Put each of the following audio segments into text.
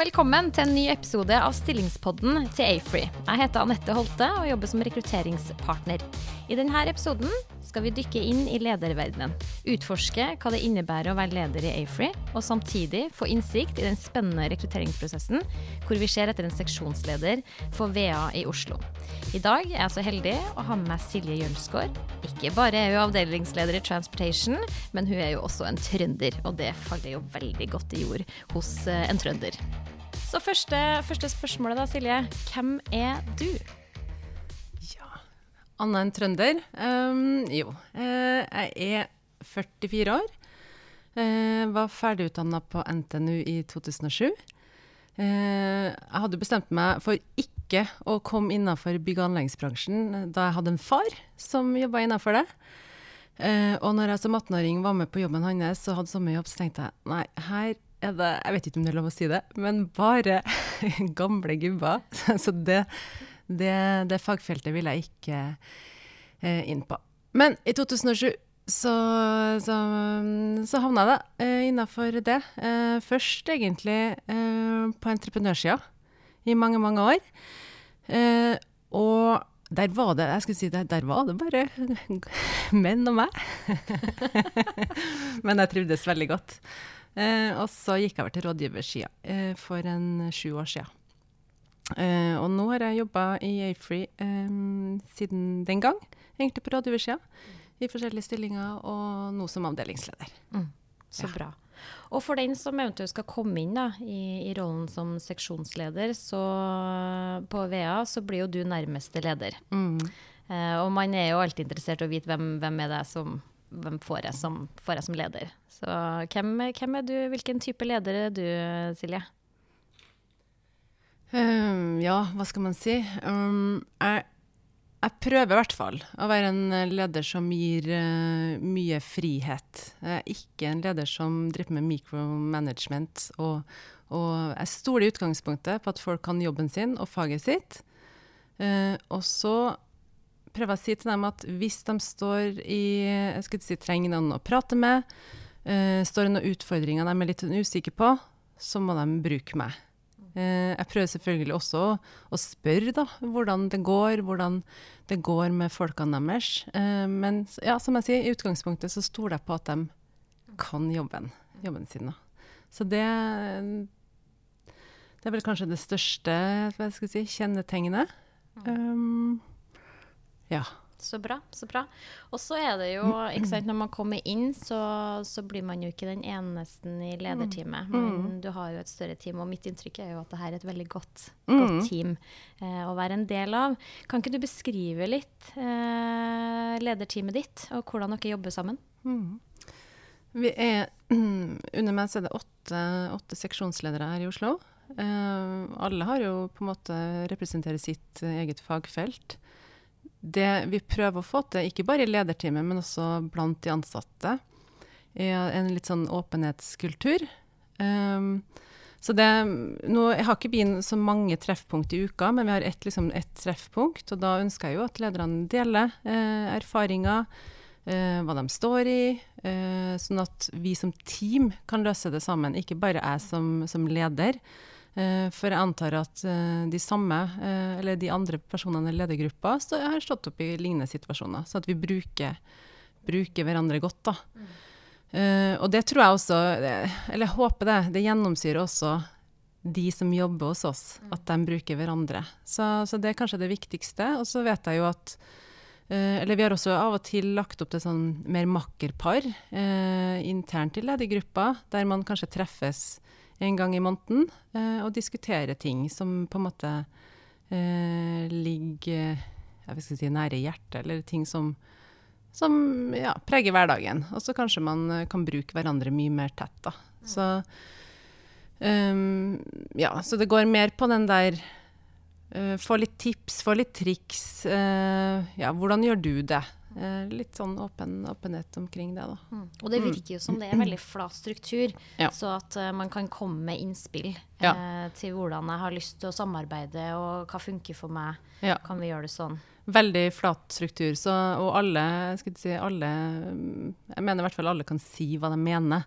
velkommen til en ny episode av Stillingspodden til Afree. Jeg heter Anette Holte og jobber som rekrutteringspartner. I denne episoden skal vi dykke inn i lederverdenen. Utforske hva det innebærer å være leder i Afree, og samtidig få innsikt i den spennende rekrutteringsprosessen hvor vi ser etter en seksjonsleder for VA i Oslo. I dag er jeg så heldig å ha med meg Silje Jølsgaard. Ikke bare er hun avdelingsleder i Transportation, men hun er jo også en trønder, og det faller jo veldig godt i jord hos eh, en trønder. Så første, første spørsmålet da, Silje. Hvem er du? Anna en trønder? Um, jo. Uh, jeg er 44 år. Uh, var ferdigutdanna på NTNU i 2007. Uh, jeg hadde bestemt meg for ikke å komme innafor bygg- og anleggsbransjen da jeg hadde en far som jobba innafor det. og når jeg som 18-åring var med på jobben hans og hadde sommerjobb, jobb, så tenkte jeg nei, her er det Jeg vet ikke om det er lov å si det, men bare gamle gubber. så det det, det fagfeltet vil jeg ikke eh, inn på. Men i 2007 så, så, så havna jeg eh, innafor det. Eh, først egentlig eh, på entreprenørsida i mange, mange år. Eh, og der var det jeg skulle si der, der var det bare menn og meg. Men jeg trivdes veldig godt. Eh, og så gikk jeg over til rådgiversida eh, for en sju år sia. Uh, og nå har jeg jobba i Afree siden den gang, egentlig på rådgiversida, i forskjellige stillinger, og nå som avdelingsleder. Mm. Så ja. bra. Og for den som eventuelt skal komme inn da, i, i, rollen som seksjonsleder så, på VEA, så blir jo du nærmeste leder. Mm. Eh, og man er jo alltid interessert i å vite hvem, hvem er det som hvem får jeg som, får jeg som leder. Så hvem, hvem, er du, hvilken type leder er du, Silje? Um, ja, hva skal man si? Um, jeg, jeg, prøver i hvert fall å være en leder som gir uh, mye frihet. Jeg er ikke en leder som driver med micromanagement. Og, og jeg stoler i utgangspunktet på at folk kan jobben sin og faget sitt. Uh, og så prøver å si til dem at hvis de står i jeg skulle si, trenger noen å prate med, uh, står det noen utfordringer de er litt usikre på, så må de bruke meg. Uh, jeg prøver selvfølgelig også å spørre da, hvordan det går, hvordan det går med folkene deres. Uh, men ja, som jeg sier, i utgangspunktet så stoler jeg på at de kan jobben, jobben sin. Da. Så det, det er vel kanskje det største si, kjennetegnet. Um, ja. Så bra. så bra. Og så er det jo, ikke sant, når man kommer inn, så, så blir man jo ikke den eneste i lederteamet. Mm. Men mm. du har jo et større team, og mitt inntrykk er jo at det her er et veldig godt, godt mm. team eh, å være en del av. Kan ikke du beskrive litt eh, lederteamet ditt, og hvordan dere jobber sammen? Mm. Vi er, under meg er det åtte, åtte seksjonsledere her i Oslo. Eh, alle har jo på en måte representerer sitt eget fagfelt det vi prøver å få til, ikke bare i lederteamet, men også blant de ansatte, er en litt sånn åpenhetskultur. Um, så det, nå, jeg har ikke begynt så mange treffpunkt i uka, men vi har ett liksom, et treffpunkt. Og da ønsker jeg jo at lederne deler eh, erfaringer, eh, hva de står i, eh, sånn at vi som team kan løse det sammen. Ikke bare jeg som, som leder. Uh, for jeg antar at uh, de samme, uh, eller de andre personene i ledergruppa har stått opp i lignende situasjoner. Så at vi bruker, bruker hverandre godt, da. Mm. og det tror jeg også, eller jeg håper det, det gjennomsyrer også de som jobber hos oss, mm. at de bruker hverandre. Så, så, det er kanskje det viktigste. Og så vet jeg jo at eller vi har også av og til lagt opp til sånn mer makkerpar internt i ledergruppa, der man kanskje treffes en gang i måneden eh, og diskutere ting som på en måte eh, ligger si, nære hjertet, eller ting som, som ja, preger hverdagen. Og så kanskje man eh, kan bruke hverandre mye mer tett, da. Så, um, ja, så det går mer på den der uh, Få litt tips, få litt triks. Uh, ja, hvordan gjør du det? Eh, litt sånn åpen, åpenhet omkring det. Da. Mm. Og det mm. virker jo som det er veldig flat struktur, ja. så at uh, man kan komme med innspill ja. uh, til hvordan jeg har lyst til å samarbeide, og hva funker for meg. Ja. Kan vi gjøre det sånn? Veldig flat struktur, så, og alle, si, alle Jeg mener i hvert fall alle kan si hva de mener.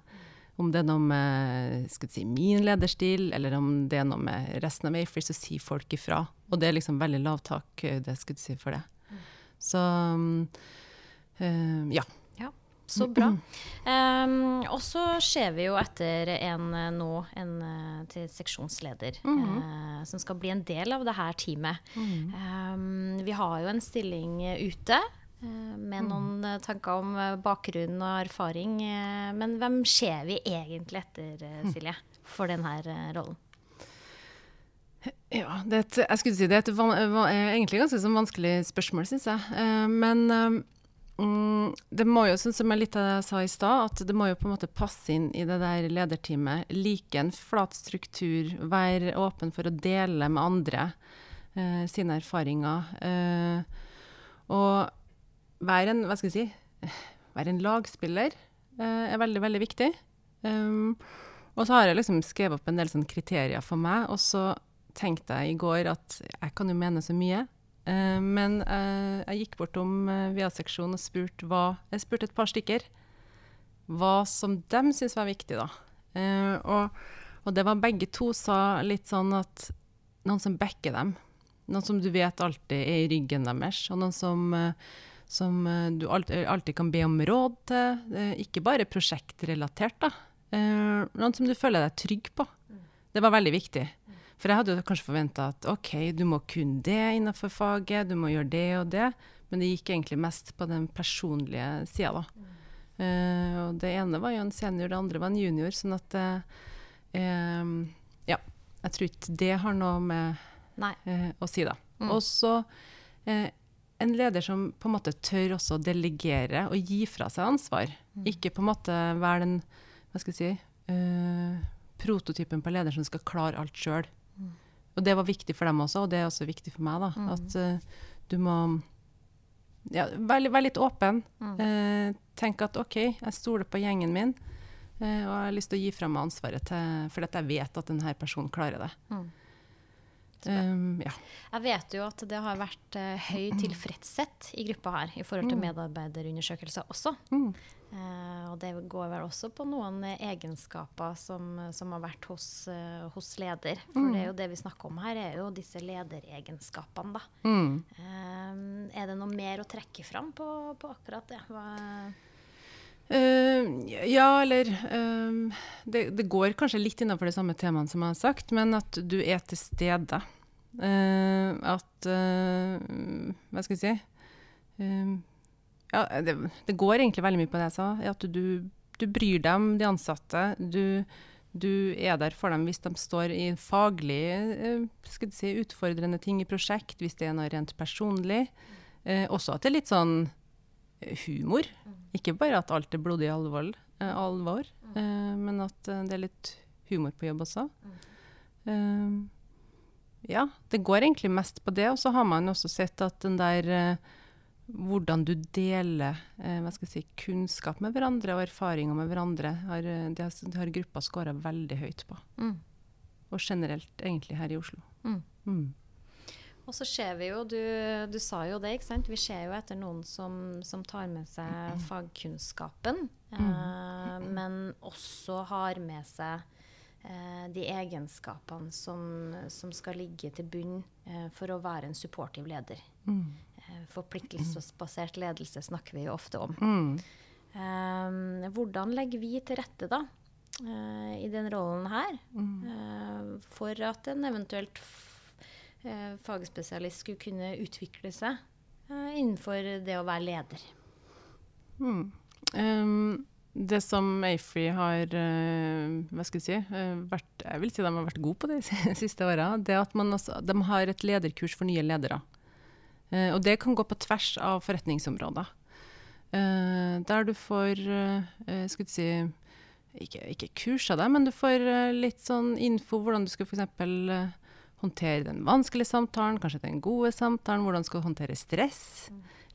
om det er noe med skal si, min lederstil, eller om det er noe med resten av Afree, så sier folk ifra. Og det er liksom veldig lavtak det si for det. Så øh, ja. Så bra. Um, og så ser vi jo etter en nå en til seksjonsleder mm -hmm. uh, som skal bli en del av det her teamet. Mm. Um, vi har jo en stilling ute. Uh, med noen mm. tanker om bakgrunn og erfaring. Uh, men hvem ser vi egentlig etter, Silje, for denne rollen? Ja, det er et, jeg skulle si det er et van, egentlig ganske sånn vanskelig spørsmål, syns jeg. men Mm, det må jo, sånn som jeg litt av det jeg sa i stad, at det må jo på en måte passe inn i det der lederteamet. Like en flat struktur, være åpen for å dele med andre eh, sine erfaringer. Eh, og være en, hva skal jeg si, være en lagspiller eh, er veldig, veldig viktig. Um, og så har jeg liksom skrevet opp en del sånn kriterier for meg, og så tenkte jeg i går at jeg kan jo mene så mye. Uh, men uh, jeg gikk bortom uh, VA-seksjonen og spurte Jeg et par stykker hva som de syntes var viktig, da. Og, og, det var begge to sa litt sånn at noen som backer dem. Noen som du vet alltid er i ryggen deres, og noen som, som du alltid, alltid, kan be om råd til. ikke bare prosjektrelatert, da. noen som du føler deg trygg på. Det var veldig viktig. For jeg hadde kanskje forventa at OK, du må kunne det innenfor faget, du må gjøre det og det. Men det gikk egentlig mest på den personlige sida, da. Uh, og det ene var jo en senior, det andre var en junior. Sånn at uh, Ja. Jeg tror ikke det har noe med uh, å si, da. Mm. Og så en leder som på en måte tør også å delegere og gi fra seg ansvar. Mm. Ikke på en måte være den hva skal jeg si, prototypen på leder som skal klare alt sjøl. Og det var viktig for dem også, og det er også viktig for meg. da, mm. At uh, du må ja, være, være, litt åpen. Mm. Uh, tenk at OK, jeg stoler på gjengen min, uh, og jeg har lyst til å gi fra meg ansvaret til, for at jeg vet at denne personen klarer det. Mm. Um, ja. Jeg vet jo at det har vært uh, høy tilfredshet i gruppa her i forhold til mm. medarbeiderundersøkelser også. Mm. Uh, og det går vel også på noen egenskaper som, som har vært hos, uh, hos, leder. For mm. det er jo det vi snakker om her, er jo disse lederegenskapene, da. Mm. er det noe mer å trekke fram på, på akkurat det? Hva Uh, ja, eller uh, det, det, går kanskje litt innenfor de samme temaene som jeg har sagt, men at du er til stede. Uh, at Hva skal jeg si? ja, det, det, går egentlig veldig mye på det jeg sa. At du, du bryr deg om de ansatte. Du, du, er der for dem hvis de står i faglig si, utfordrende ting i prosjekt, hvis det er noe rent personlig. også at det er litt sånn humor. Ikke bare at alt er blodig alvor, eh, alvor eh, men at eh, det er litt humor på jobb også. Eh, ja, det går egentlig mest på det. Og så har man også sett at den der hvordan du deler hva skal jeg si, kunnskap med hverandre og erfaringer med hverandre, har, det, har, det har gruppa scora veldig høyt på. Mm. Og generelt egentlig her i Oslo. Mm. Mm. Og så ser vi jo, du, du, sa jo det, ikke sant. Vi ser jo etter noen som, som tar med seg fagkunnskapen, mm. eh, men også har med seg eh, de egenskapene som, som, skal ligge til bunn eh, for å være en supportiv leder. Mm. Eh, forpliktelsesbasert ledelse snakker vi jo ofte om. Mm. Eh, hvordan legger vi til rette, da? Eh, I den rollen her, mm. for at en eventuelt fagspesialist skulle kunne utvikle seg eh, innenfor det å være leder. Mm. Um, det som Afree har uh, hva skal jeg si, vært, jeg vil si de har vært gode på de siste åra, det at også, de har et lederkurs for nye ledere. Og det kan gå på tvers av forretningsområder. der du får skal du si, ikke, ikke kurs av det, men du får litt sånn info hvordan du skal f.eks. Håndtere den vanskelige samtalen, kanskje den gode samtalen, hvordan skal du håndtere stress.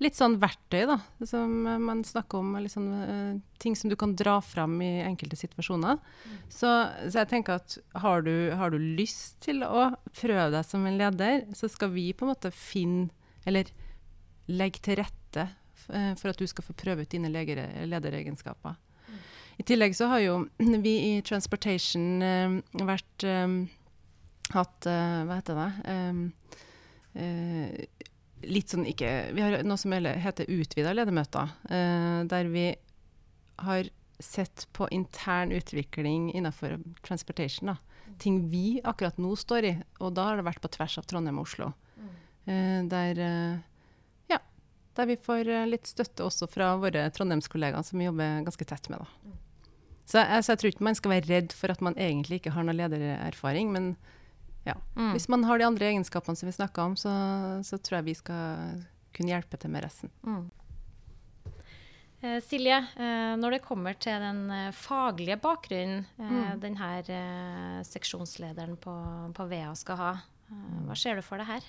Litt sånn verktøy, da, som man snakker om. Liksom, uh, ting som du kan dra fram i enkelte situasjoner. Mm. Så, så, jeg tenker at har du, har du, lyst til å prøve deg som en leder, så skal vi på en måte finne, eller legge til rette uh, for at du skal få prøve ut dine lederegenskaper. I tillegg så har jo vi i Transportation uh, vært eh, hatt eh, Hva heter det? Um, uh, litt sånn ikke Vi har noe som heter utvida ledermøter, uh, der vi har sett på intern utvikling innenfor transportation. Da. Ting vi akkurat nå står i. Og da har det vært på tvers av Trondheim og Oslo. Mm. der ja, der vi får litt støtte også fra våre trondheimskollegaer som vi jobber ganske tett med. Da. Så, altså, jeg tror ikke man skal være redd for at man egentlig ikke har noe ledererfaring, men ja. Mm. Hvis man har de andre egenskapene som vi snakka om, så, så, tror jeg vi skal kunne hjelpe til med resten. Mm. Eh, Silje, eh, når det kommer til den eh, faglige bakgrunnen eh, mm. denne eh, seksjonslederen på, på VEA skal ha, eh, hva ser du for deg her?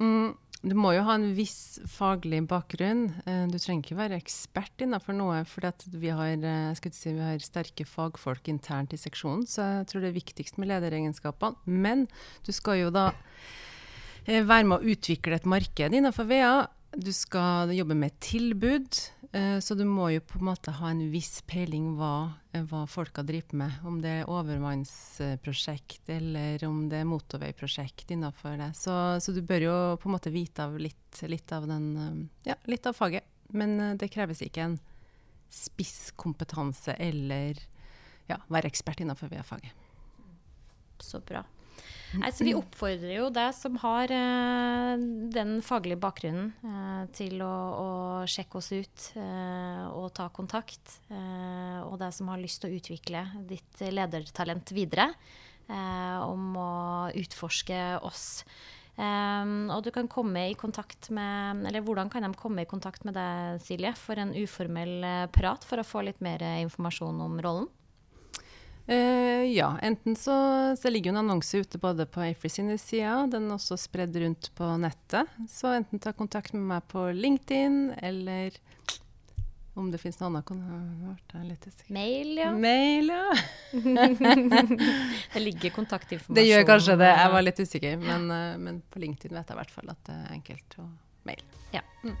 Mm, du må jo ha en viss faglig bakgrunn. Eh, du trenger ikke være ekspert innenfor noe, for vi eh, si, vi har sterke fagfolk internt i seksjonen, så jeg tror det er viktigst med lederegenskapene. Men du skal jo da eh, være med å utvikle et marked innenfor VEA. Du skal jobbe med tilbud. Eh, så du må jo på en måte ha en viss peiling hva, eh, hva folka driver med. Om det er overvannsprosjekt eller om det er motorveiprosjekt innafor det. Så, så, du bør jo på en måte vite av litt, litt av den, eh, ja, litt av faget. Men det kreves ikke en spisskompetanse eller ja, være ekspert innenfor VA-faget. Så bra. Altså, vi oppfordrer jo deg som har uh, den faglige bakgrunnen, uh, til å, å, sjekke oss ut uh, og ta kontakt. og deg som har lyst til å utvikle ditt ledertalent videre, om å utforske oss. Um, og du kan komme i kontakt med Eller hvordan kan de komme i kontakt med deg, Silje, for en uformell prat, for å få litt mer informasjon om rollen? Uh, ja, enten så, så ligger jo en annonse ute både på Afry sine sider, den er også spredd rundt på nettet. Så enten ta kontakt med meg på LinkedIn, eller om det finnes noe annet kan Mail, ja. Mail, ja. det ligger kontaktinformasjon Det gjør kanskje det. Jeg var litt usikker, men, uh, men på LinkedIn vet jeg i hvert fall at det er enkelt. å mail. Ja. Mm.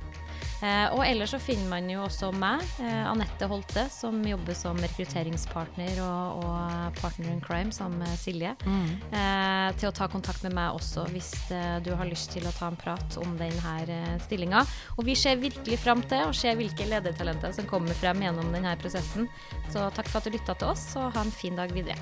Eh, og ellers så finner man jo også meg, eh, Anette Holte, som jobber som rekrutteringspartner og, og partner in crime sammen med Silje, mm. eh, til å ta kontakt med meg også hvis eh, du har lyst til å ta en prat om denne eh, stillinga. Og vi ser virkelig fram til å se hvilke ledertalenter som kommer frem gjennom denne prosessen. Så takk for at du lytta til oss, og ha en fin dag videre.